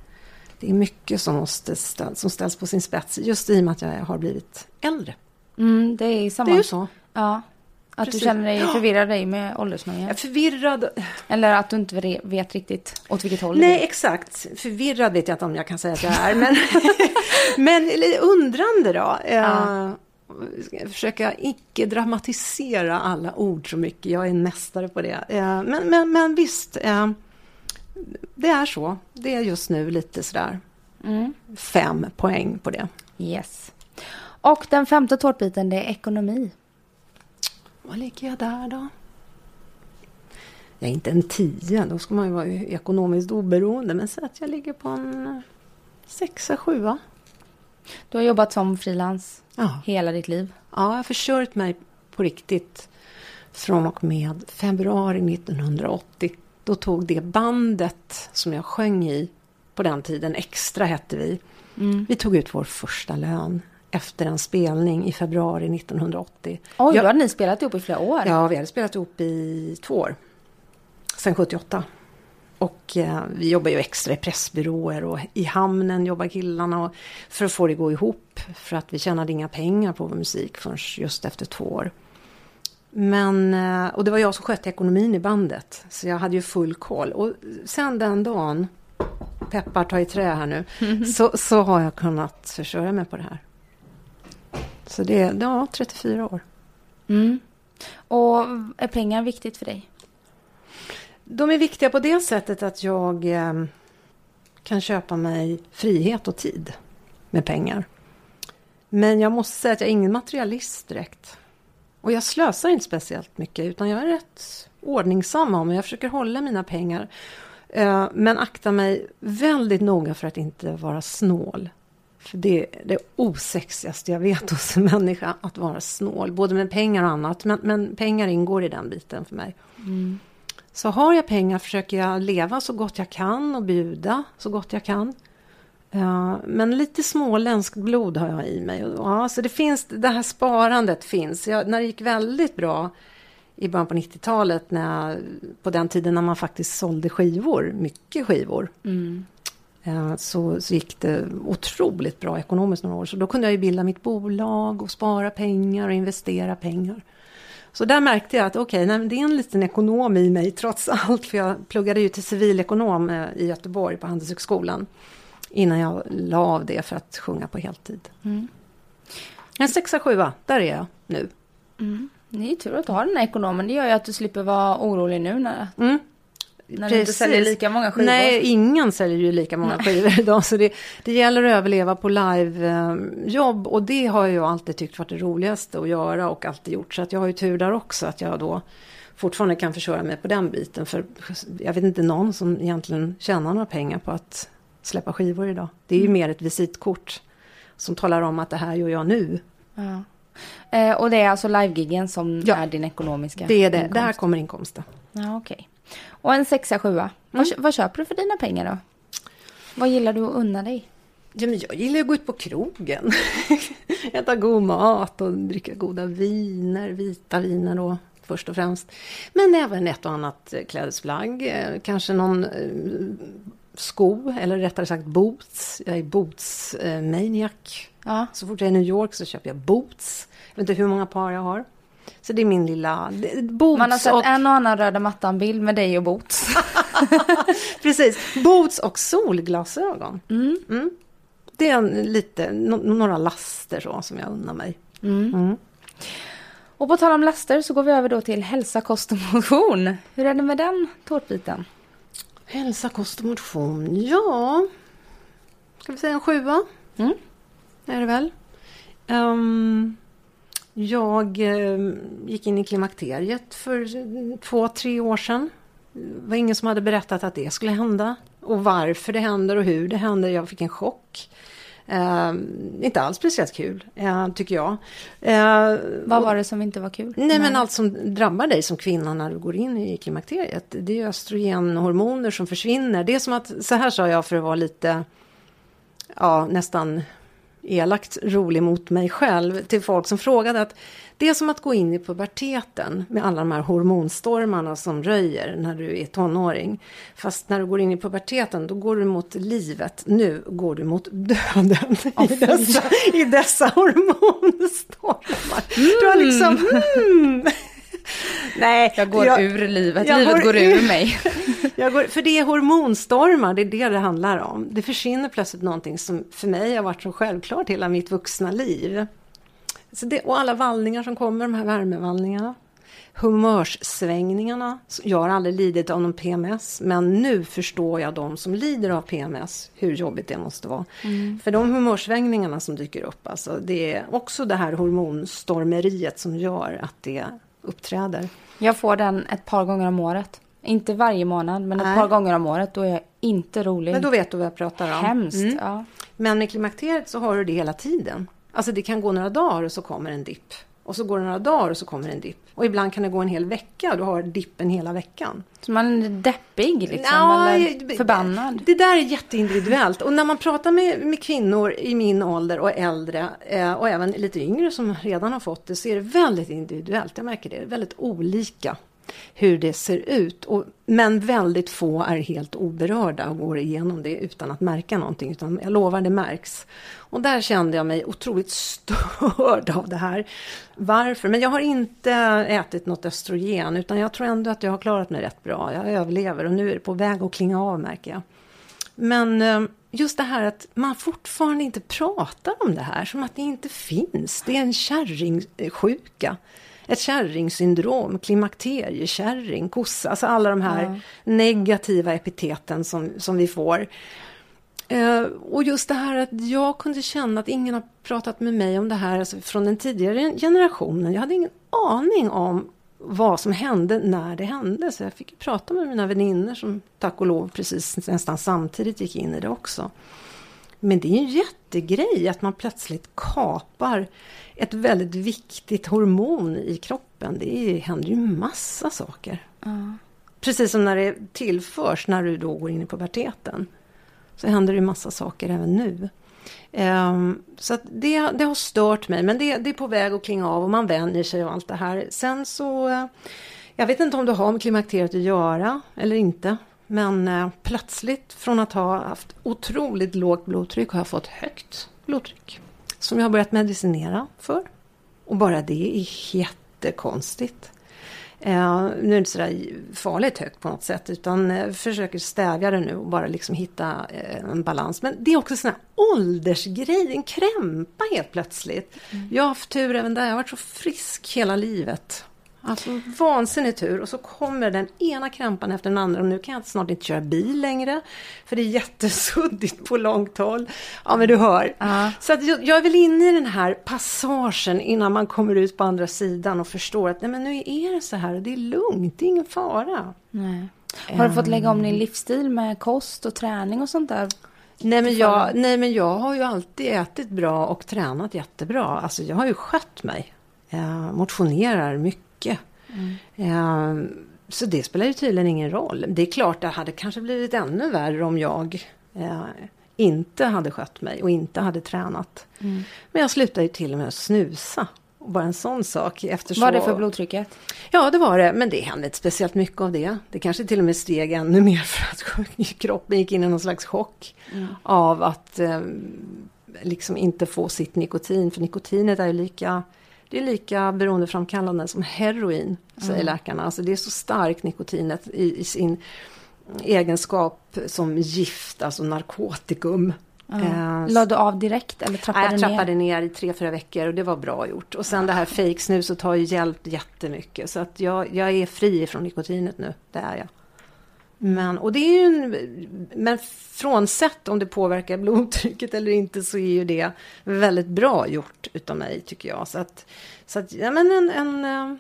det är mycket som, måste ställ, som ställs på sin spets. Just i och med att jag har blivit äldre. Mm, det är samma. Det är ju så. Ja. Att Precis. du känner dig förvirrad dig med åldersnöjen? Förvirrad. Eller att du inte vet riktigt åt vilket håll Nej, exakt. Förvirrad vet jag inte om jag kan säga att jag är. Men, men undrande då. Ja. Uh, försöka icke dramatisera alla ord så mycket. Jag är en mästare på det. Uh, men, men, men visst. Uh, det är så. Det är just nu lite sådär. Mm. Fem poäng på det. Yes. Och den femte tårtbiten det är ekonomi. Vad ligger jag där då? Jag är inte en tia, då ska man ju vara ekonomiskt oberoende. Men säg att jag ligger på en sexa, sjua. Du har jobbat som frilans Ja. hela ditt liv. ja, jag har försörjt mig på riktigt från och med februari 1980. Då tog det bandet som jag sjöng i på den tiden, Extra hette vi. Mm. Vi tog ut vår första lön efter en spelning i februari 1980. Oj, Jag- då hade ni spelat ihop i flera år. Ja, vi hade spelat ihop i två år. Sen 78. Och eh, vi jobbar ju extra i pressbyråer och i hamnen jobbar killarna och, för att få det att gå ihop. För att vi tjänade inga pengar på vår musik förrän just efter två år. Men, eh, och det var jag som skötte ekonomin i bandet. Så jag hade ju full koll. Och sen den dagen, peppar ta i trä här nu, så, så har jag kunnat försörja mig på det här. Så det är ja, 34 år. Mm. Och är pengar viktigt för dig? De är viktiga på det sättet att jag eh, kan köpa mig frihet och tid med pengar. Men jag måste säga att jag är ingen materialist direkt. Och jag slösar inte speciellt mycket utan jag är rätt ordningsam om Jag försöker hålla mina pengar. Eh, men aktar mig väldigt noga för att inte vara snål. För det är det osexigaste jag vet hos en människa, att vara snål. Både med pengar och annat. Men, men pengar ingår i den biten för mig. Så har jag pengar försöker jag leva så gott jag kan och bjuda så gott jag kan. Ja, men lite småländskt blod har jag i mig. Ja, så det finns, det här sparandet finns. Jag, när det gick väldigt bra i början på 90-talet, när jag, på den tiden när man faktiskt sålde skivor, mycket skivor, Mm. Eh, så, så gick det otroligt bra ekonomiskt några år. Så då kunde jag ju bilda mitt bolag och spara pengar och investera pengar. Så där märkte jag att okej, nej, men det är en liten ekonom i mig trots allt. För jag pluggade ju till civilekonom eh, i Göteborg på Handelshögskolan. Innan jag la av det för att sjunga på heltid. Mm. En sexa, sjua, där är jag nu. Mm. Det är ju tur att du har den här ekonomen. Det gör ju att du slipper vara orolig nu när, Mm. När du inte Precis. säljer lika många skivor. Nej, ingen säljer ju lika många skivor idag. Så det, det gäller att överleva på livejobb. Och det har jag alltid tyckt varit det roligaste att göra och alltid gjort. Så att jag har ju tur där också att jag då fortfarande kan försörja mig på den biten. För jag vet inte någon som egentligen tjänar några pengar på att släppa skivor idag. Det är ju mer ett visitkort som talar om att det här gör jag nu. Ja. Eh, och det är alltså livegiggen som Ja. är din ekonomiska Det är det, inkomst. där kommer inkomsten. Ja, okej. Och en sexa, sjua. Vad, Mm. kö- vad köper du för dina pengar då? Vad gillar du att unna dig? Ja, men jag gillar att gå ut på krogen. Äta god mat och dricka goda viner, vita viner då först och främst. Men även ett och annat eh, klädesplagg, eh, kanske någon eh, sko eller rättare sagt boots. Jag är boots-maniac. Ja. Så fort jag är i New York så köper jag boots. Jag vet inte hur många par jag har. Så det är min lilla boots Man har sett och, en och annan röda mattan-bild med dig och Boots. precis, boots och solglasögon. Mm. Mm. Det är lite, no, några laster så som jag unnar mig. Mm. Mm. Och på tal om laster så går vi över då till hälsa, kost och motion. Hur är det med den tårtbiten? Hälsa, kost och motion. Ja, ska vi säga en sjua? Mm. Är det väl. Ehm, jag ehm, gick in i klimakteriet för två, tre år sedan. Det var ingen som hade berättat att det skulle hända. Och varför det händer och hur det händer. Jag fick en chock. Ehm, inte alls speciellt kul, eh, tycker jag. Eh, Vad var det som inte var kul? Nej men allt som drabbar dig som kvinna när du går in i klimakteriet. Det är östrogenhormoner som försvinner. Det är som att, så här sa jag för att vara lite, ja nästan elakt rolig mot mig själv till folk som frågade att det är som att gå in i puberteten med alla de här hormonstormarna som röjer när du är tonåring. Fast när du går in i puberteten då går du mot livet. Nu går du mot döden i, dessa, i dessa hormonstormar. Du har liksom... Mm. Nej, Jag går ur livet, jag livet går går ur mig. jag går, för det är hormonstormar, det är det det handlar om. Det försvinner plötsligt någonting som för mig har varit så självklart hela mitt vuxna liv. Så det, och alla vallningar som kommer, de här värmevallningarna. humörssvängningarna. Jag har aldrig lidit av någon PMS, men nu förstår jag de som lider av PMS, hur jobbigt det måste vara. Mm. För de humörsvängningarna som dyker upp, alltså, det är också det här hormonstormeriet som gör att det uppträder. Jag får den ett par gånger om året. Inte varje månad, men Nej. ett par gånger om året. Då är jag inte rolig. Men då vet du vad jag pratar om. Hemskt, mm. ja. Men med klimakteriet så har du det hela tiden. Alltså det kan gå några dagar och så kommer en dipp. Och så går det några dagar och så kommer en dipp. Och ibland kan det gå en hel vecka och du har dippen hela veckan. Så man är deppig liksom? Ja, eller förbannad? Det där är jätteindividuellt. Och när man pratar med, med kvinnor i min ålder och äldre eh, och även lite yngre som redan har fått det så är det väldigt individuellt. Jag märker det. Väldigt olika hur det ser ut. Och, men väldigt få är helt oberörda och går igenom det utan att märka någonting. Utan jag lovar, det märks. Och där kände jag mig otroligt störd av det här. Varför? Men jag har inte ätit något östrogen utan jag tror ändå att jag har klarat mig rätt bra. Jag överlever och nu är det på väg att klinga av märker jag. Men eh, just det här att man fortfarande inte pratar om det här som att det inte finns. Det är en kärringsjuka ett kärringsyndrom, klimakteriekärring, kossa, alltså alla de här ja. negativa epiteten som, som vi får. Uh, och just det här att jag kunde känna att ingen har pratat med mig om det här alltså från den tidigare generationen. Jag hade ingen aning om vad som hände när det hände. Så jag fick prata med mina vänner som tack och lov precis nästan samtidigt gick in i det också. Men det är en jättegrej att man plötsligt kapar ett väldigt viktigt hormon i kroppen. Det händer ju massa saker. Mm. Precis som när det tillförs när du då går in i puberteten. Så händer det massa saker även nu. Um, så det, det, har stört mig men det, det, är på väg att klinga av och man vänjer sig och allt det här. Sen så, uh, jag vet inte om det har med klimakteriet att göra eller inte. Men uh, plötsligt från att ha haft otroligt lågt blodtryck har jag fått högt blodtryck som jag har börjat medicinera för. Och bara det är jättekonstigt. Eh, nu är det inte sådär farligt högt på något sätt utan eh, försöker stävja det nu och bara liksom hitta eh, en balans. Men det är också sån här åldersgrej, en krämpa helt plötsligt. Mm. Jag har haft tur även där, jag har varit så frisk hela livet. Alltså vansinnig tur och så kommer den ena krämpan efter den andra och nu kan jag snart inte köra bil längre. För det är jättesuddigt på långt håll. Ja men du hör. Uh. Så att jag, jag är väl inne i den här passagen innan man kommer ut på andra sidan och förstår att nej men nu är det så här och det är lugnt, det är ingen fara. Nej. Har du fått lägga om din livsstil med kost och träning och sånt där? Nej men, jag, nej men jag har ju alltid ätit bra och tränat jättebra. Alltså jag har ju skött mig. Jag motionerar mycket mycket. Mm. så det spelar ju tydligen ingen roll. Det är klart det hade kanske blivit ännu värre om jag eh, inte hade skött mig och inte hade tränat. Mm. Men jag slutade ju till och med snusa. Och bara en sån sak. Efter var det för blodtrycket? Ja, det var det. Men det hände inte speciellt mycket av det. Det kanske till och med steg ännu mer för att kroppen gick in i någon slags chock. Mm. Av att eh, liksom inte få sitt nikotin. För nikotinet är ju lika det är lika beroendeframkallande som heroin, säger mm. läkarna. Alltså det är så starkt nikotinet i, i sin egenskap som gift, alltså narkotikum. Mm. Eh, Lade du av direkt eller trappade nej, jag trappade ner? ner i tre, fyra veckor och det var bra gjort. Och sen det här fejksnuset har ju hjälpt jättemycket. Så att jag, jag är fri från nikotinet nu, det är jag. Men, och det är en, men frånsett om det påverkar blodtrycket eller inte så är ju det väldigt bra gjort utav mig tycker jag. Så att, så att ja men en, en eh,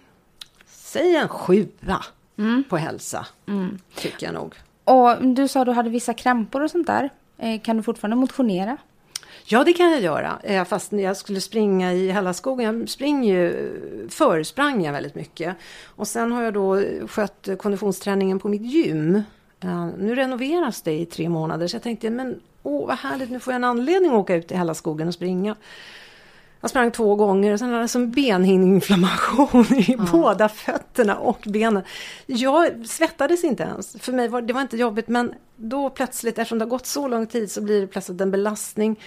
säg en sjua mm. på hälsa, mm. tycker jag nog. Och du sa att du hade vissa krämpor och sånt där. Eh, kan du fortfarande motionera? Ja, det kan jag göra. Eh, fast när jag skulle springa i Hällaskogen, jag springer ju, förr sprang jag väldigt mycket. Och sen har jag då skött konditionsträningen på mitt gym. Eh, nu renoveras det i tre månader så jag tänkte, men åh vad härligt, nu får jag en anledning att åka ut i Hällaskogen och springa. Jag sprang två gånger och sen hade jag som benhinneinflammation i ja. båda fötterna och benen. Jag svettades inte ens. För mig var det var inte jobbigt men då plötsligt, eftersom det har gått så lång tid så blir det plötsligt en belastning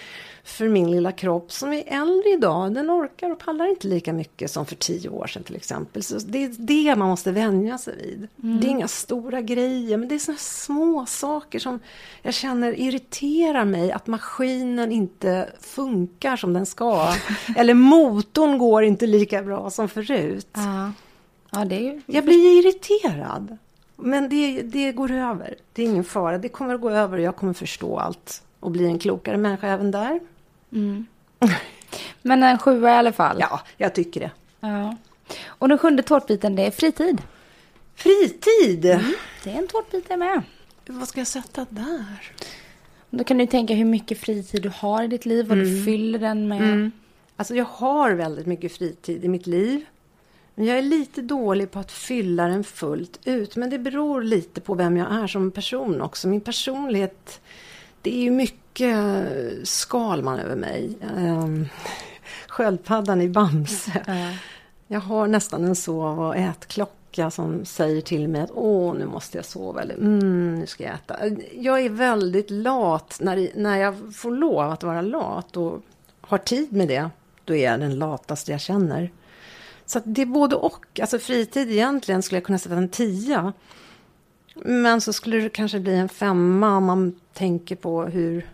för min lilla kropp som är äldre idag. Den orkar och pallar inte lika mycket som för tio år sedan till exempel. Så det är det man måste vänja sig vid. Mm. Det är inga stora grejer men det är såna små saker som jag känner irriterar mig. Att maskinen inte funkar som den ska. Eller motorn går inte lika bra som förut. Ja. Ja, det är. Jag blir irriterad. Men det, det går över. Det är ingen fara. Det kommer att gå över och jag kommer förstå allt. Och bli en klokare människa även där. Mm. Men en sjua i alla fall. Ja, jag tycker det. Ja. Och den sjunde tårtbiten, det är fritid. Fritid! Mm. Det är en tårtbit det med. Vad ska jag sätta där? Då kan du tänka hur mycket fritid du har i ditt liv, vad du fyller den med. Alltså jag har väldigt mycket fritid i mitt liv. Men jag är lite dålig på att fylla den fullt ut. Men det beror lite på vem jag är som person också. Min personlighet, det är ju mycket Skalman över mig. Um, sköldpaddan i Bamse. Jag har nästan en sov och ätklocka som säger till mig att åh, nu måste jag sova eller mm, nu ska jag äta. Jag är väldigt lat när, när jag får lov att vara lat och har tid med det. Då är jag den lataste jag känner. Så det är både och. Alltså fritid egentligen skulle jag kunna sätta en tia. Men så skulle det kanske bli en femma om man tänker på hur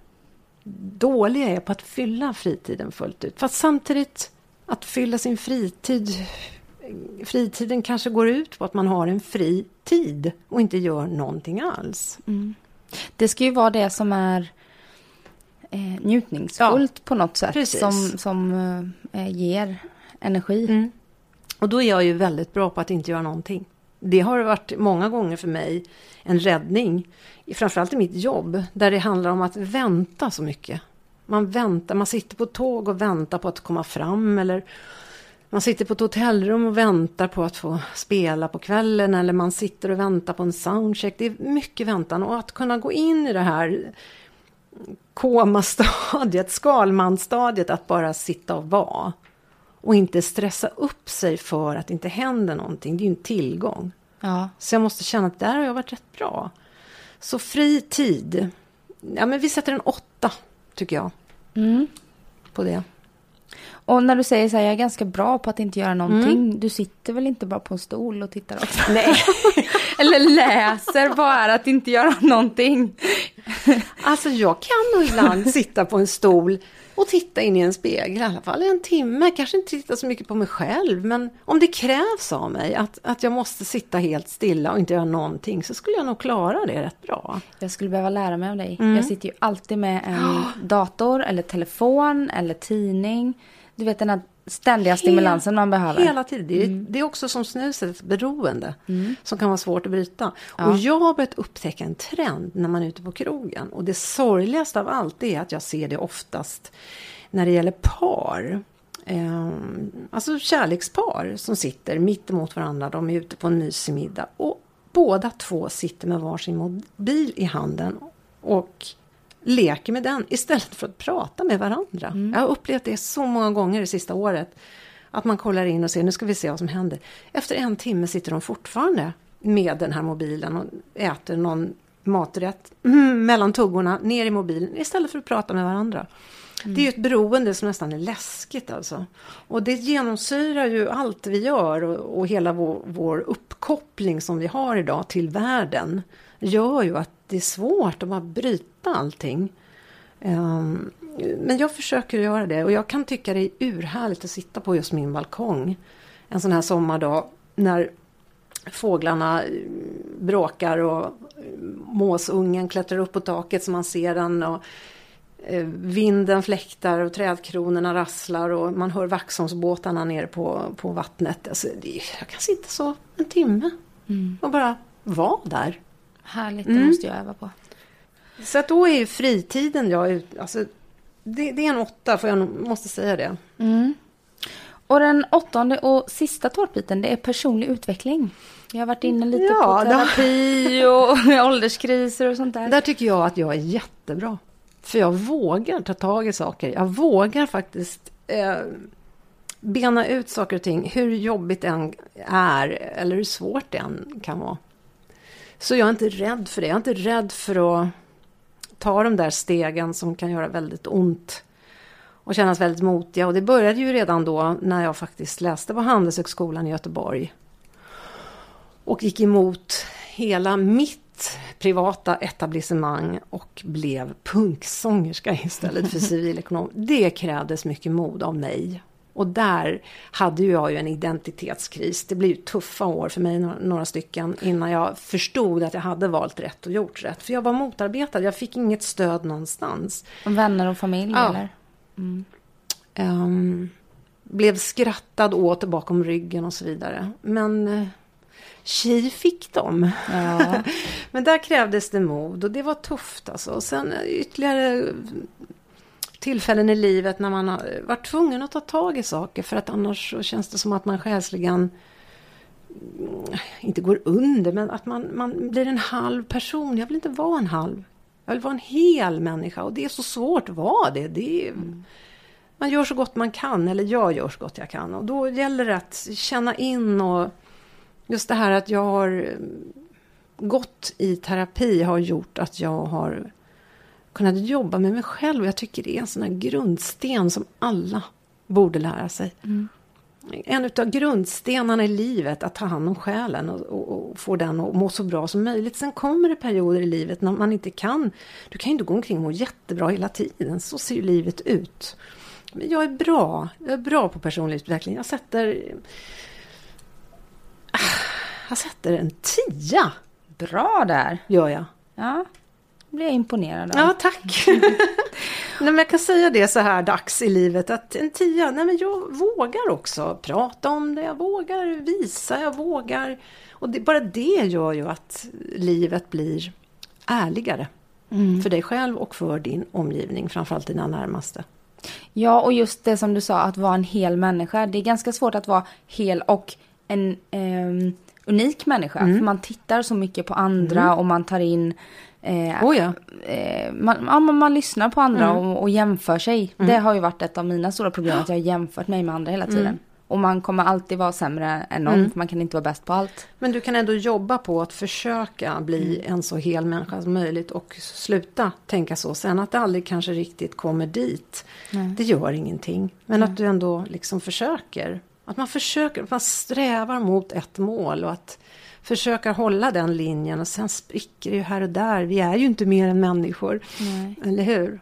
dålig jag är på att fylla fritiden fullt ut. Fast samtidigt att fylla sin fritid fritiden kanske går ut på att man har en fri tid och inte gör någonting alls. Mm. Det ska ju vara det som är eh, njutningsfullt ja, på något sätt. Precis. Som, som eh, ger energi. Mm. Och då är jag ju väldigt bra på att inte göra någonting. Det har varit många gånger för mig en räddning. Framförallt i mitt jobb. Där det handlar om att vänta så mycket. Man väntar, man sitter på tåg och väntar på att komma fram. Eller man sitter på ett hotellrum och väntar på att få spela på kvällen. Eller man sitter och väntar på en soundcheck. Det är mycket väntan. Och att kunna gå in i det här komastadiet, skalmanstadiet. Att bara sitta och vara. Och inte stressa upp sig för att det inte händer någonting. Det är ju en tillgång. Ja. Så jag måste känna att där har jag varit rätt bra. Så fri tid. Ja men vi sätter en åtta, tycker jag. Mm. På det. Och när du säger så här, jag är ganska bra på att inte göra någonting. Du sitter väl inte bara på en stol och tittar också? Nej. Eller läser bara att inte göra någonting. Alltså jag kan nog ibland sitta på en stol och titta in i en spegel i alla fall en timme. Kanske inte titta så mycket på mig själv men om det krävs av mig att, att jag måste sitta helt stilla och inte göra någonting så skulle jag nog klara det rätt bra. Jag skulle behöva lära mig av dig. Mm. Jag sitter ju alltid med en dator eller telefon eller tidning. Du vet den här ständiga stimulansen man behöver. Hela tiden. Det är, det är också som snuset, ett beroende som kan vara svårt att bryta. Och jag har börjat upptäcka en trend när man är ute på krogen. Och det sorgligaste av allt är att jag ser det oftast när det gäller par. Eh, alltså kärlekspar som sitter mitt emot varandra. De är ute på en mysig middag. Och båda två sitter med varsin mobil i handen. Och leker med den istället för att prata med varandra. Jag har upplevt det så många gånger det sista året. Att man kollar in och ser, nu ska vi se vad som händer. Efter en timme sitter de fortfarande med den här mobilen och äter någon maträtt mm, mellan tuggorna ner i mobilen istället för att prata med varandra. Det är ju ett beroende som nästan är läskigt alltså. Och det genomsyrar ju allt vi gör och, och hela vår, vår uppkoppling som vi har idag till världen. Gör ju att det är svårt att bara bryta allting. Um, men jag försöker göra det och jag kan tycka det är urhärligt att sitta på just min balkong. En sån här sommardag när fåglarna bråkar och måsungen klättrar upp på taket så man ser den. Och eh, vinden fläktar och trädkronorna rasslar och man hör Vaxholmsbåtarna nere på, på vattnet. Alltså, jag kan sitta så en timme och bara vara där. Härligt, det måste jag öva på. Så att då är ju fritiden jag ut, alltså, det, det är en åtta, för jag måste säga det. Och den åttonde och sista tårtbiten, det är personlig utveckling. Jag har varit inne lite Ja, på terapi och ålderskriser och sånt där. Där tycker jag att jag är jättebra. För jag vågar ta tag i saker. Jag vågar faktiskt eh, bena ut saker och ting. Hur jobbigt det än är eller hur svårt det än kan vara. Så jag är inte rädd för det. Jag är inte rädd för att ta de där stegen som kan göra väldigt ont. Och kännas väldigt motiga. Och det började ju redan då när jag faktiskt läste på Handelshögskolan i Göteborg. Och gick emot hela mitt privata etablissemang och blev punksångerska istället för civilekonom. Det krävdes mycket mod av mig. Och där hade jag ju en identitetskris. Det blev ju tuffa år för mig, några, stycken, innan jag förstod att jag hade valt rätt och gjort rätt. För jag var motarbetad, jag fick inget stöd någonstans. Vänner och familj Ja. eller? Ehm, blev skrattad åt bakom ryggen och så vidare. Men uh, tji fick de. Ja. Men där krävdes det mod och det var tufft alltså. Och sen eh, ytterligare tillfällen i livet när man har varit tvungen att ta tag i saker för att annars så känns det som att man själsligen mm, inte går under men att man, man blir en halv person. Jag vill inte vara en halv. Jag vill vara en hel människa och det är så svårt att vara det. det är, Man gör så gott man kan eller jag gör så gott jag kan och då gäller det att känna in och just det här att jag har eh, gått i terapi har gjort att jag har kunnat jobba med mig själv. Jag tycker det är en sån här grundsten som alla borde lära sig. En utav grundstenarna i livet, att ta hand om själen och, och, och få den att må så bra som möjligt. Sen kommer det perioder i livet när man inte kan. Du kan ju inte gå omkring och må jättebra hela tiden. Så ser ju livet ut. Men jag är bra. Jag är bra på personlighetsutveckling. Jag sätter... Jag sätter en tia, Bra där. gör jag. Ja, blir jag imponerad av. Ja, tack. nej, men jag kan säga det så här dags i livet att en tia, nej men jag vågar också prata om det, jag vågar visa, jag vågar. Och det, bara det gör ju att livet blir ärligare. För dig själv och för din omgivning, framförallt dina närmaste. Ja, och just det som du sa, att vara en hel människa. Det är ganska svårt att vara hel och en ehm, unik människa. För man tittar så mycket på andra och man tar in... Eh, Oh ja. eh, man, ja, man, man lyssnar på andra och, och jämför sig. Det har ju varit ett av mina stora problem, att jag har jämfört mig med andra hela tiden. Och man kommer alltid vara sämre än någon, för man kan inte vara bäst på allt. Men du kan ändå jobba på att försöka bli en så hel människa som möjligt och sluta tänka så. Sen att det aldrig kanske riktigt kommer dit, det gör ingenting. Men att du ändå liksom försöker. Att man försöker, att man strävar mot ett mål och att försöka hålla den linjen och sen spricker det ju här och där. Vi är ju inte mer än människor. Eller hur?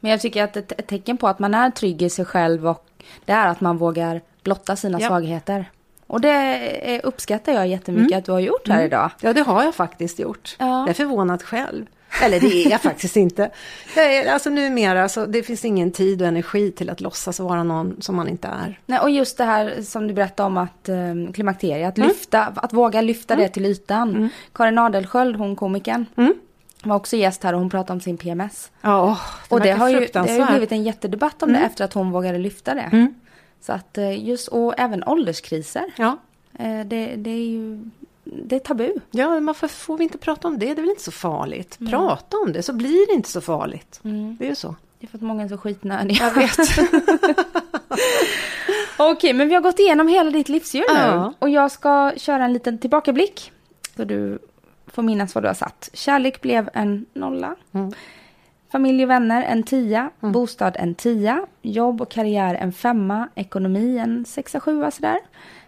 Men jag tycker att ett, tecken på att man är trygg i sig själv och det är att man vågar blotta sina Ja. svagheter. Och det uppskattar jag jättemycket att du har gjort här idag. Ja, det har jag faktiskt gjort. Ja. Jag är förvånad själv. Eller det är jag faktiskt inte. Jag är, alltså numera, så det finns ingen tid och energi till att låtsas vara någon som man inte är. Nej, och just det här som du berättade om att eh, klimakteriet, att, lyfta, att våga lyfta det till ytan. Karin Adelsköld, hon komikern, var också gäst här och hon pratade om sin PMS. Ja, det och det har, ju, det har ju blivit en jättedebatt om det efter att hon vågade lyfta det. Så att eh, just, och även ålderskriser. Ja. Eh, det, det är ju det är tabu. Ja, varför får vi inte prata om det? Det är väl inte så farligt? Prata om det så blir det inte så farligt. Det är ju så. Det är för att många är så skitnödiga. Jag vet. Okej, men vi har gått igenom hela ditt livshjul nu. Ja. Och jag ska köra en liten tillbakablick. Så du får minnas vad du har satt. Kärlek blev en nolla. Mm. Familj och vänner en tia. Bostad en tia. Jobb och karriär en femma. Ekonomi en sexa, sjua sådär.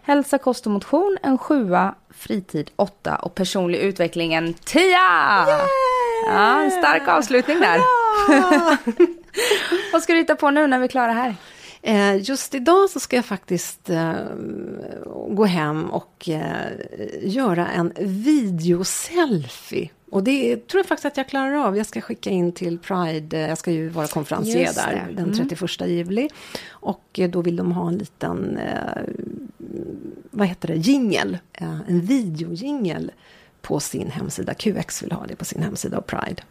Hälsa, kost och motion en sjua. Fritid åtta. Och personlig utveckling en tia! Ja, en stark avslutning där. vad ska du hitta på nu när vi är klara här? Eh, Just idag så ska jag faktiskt eh, gå hem och eh, göra en videoselfie. Och det tror jag faktiskt att jag klarar av. Jag ska skicka in till Pride, jag ska ju vara konferencier där det. den 31 juli. Och då vill de ha en liten, vad heter det, jingel, eh, en videojingel på sin hemsida. QX vill ha det på sin hemsida och Pride.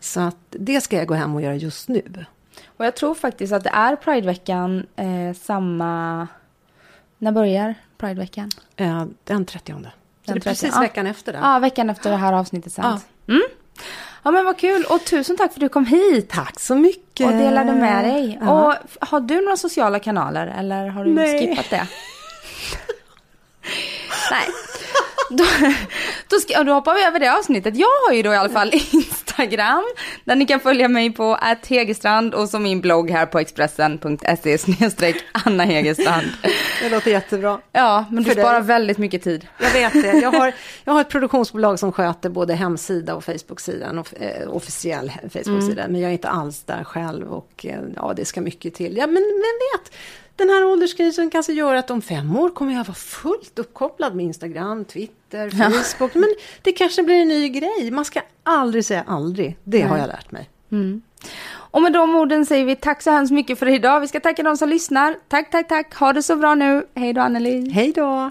Så att det ska jag gå hem och göra just nu. Och jag tror faktiskt att det är Prideveckan eh, samma... När börjar Prideveckan? Eh, den 30. Så det är 30, precis ja. veckan efter det. Ja, veckan efter det här avsnittet sänds. Mm. Ja, men vad kul. Och tusen tack för att du kom hit. Tack så mycket! Och delade med dig. Ja. Och har du några sociala kanaler eller har du Nej. skippat det? Nej. Då, då, ska, och då hoppar vi över det avsnittet. Jag har ju då i alla fall Instagram där ni kan följa mig på Hegestrand och så min blogg här på expressen.se snedstreck Anna Hegerstrand. Det låter jättebra. Ja, men du För dig. sparar väldigt mycket tid. Jag vet det. Jag har, jag har ett produktionsbolag som sköter både hemsida och Facebook-sida, en off, eh, officiell Facebook-sida. Men jag är inte alls där själv och eh, ja, det ska mycket till. Ja, men, men vet, den här ålderskrisen kanske gör att om fem år kommer jag vara fullt uppkopplad med Instagram, Twitter, Facebook. Men det kanske blir en ny grej. Man ska aldrig säga aldrig. Det Nej. har jag lärt mig. Mm. Och med de orden säger vi tack så hemskt mycket för idag. Vi ska tacka de som lyssnar. Tack, tack, tack. Ha det så bra nu. Hej då Anneli. Hej då.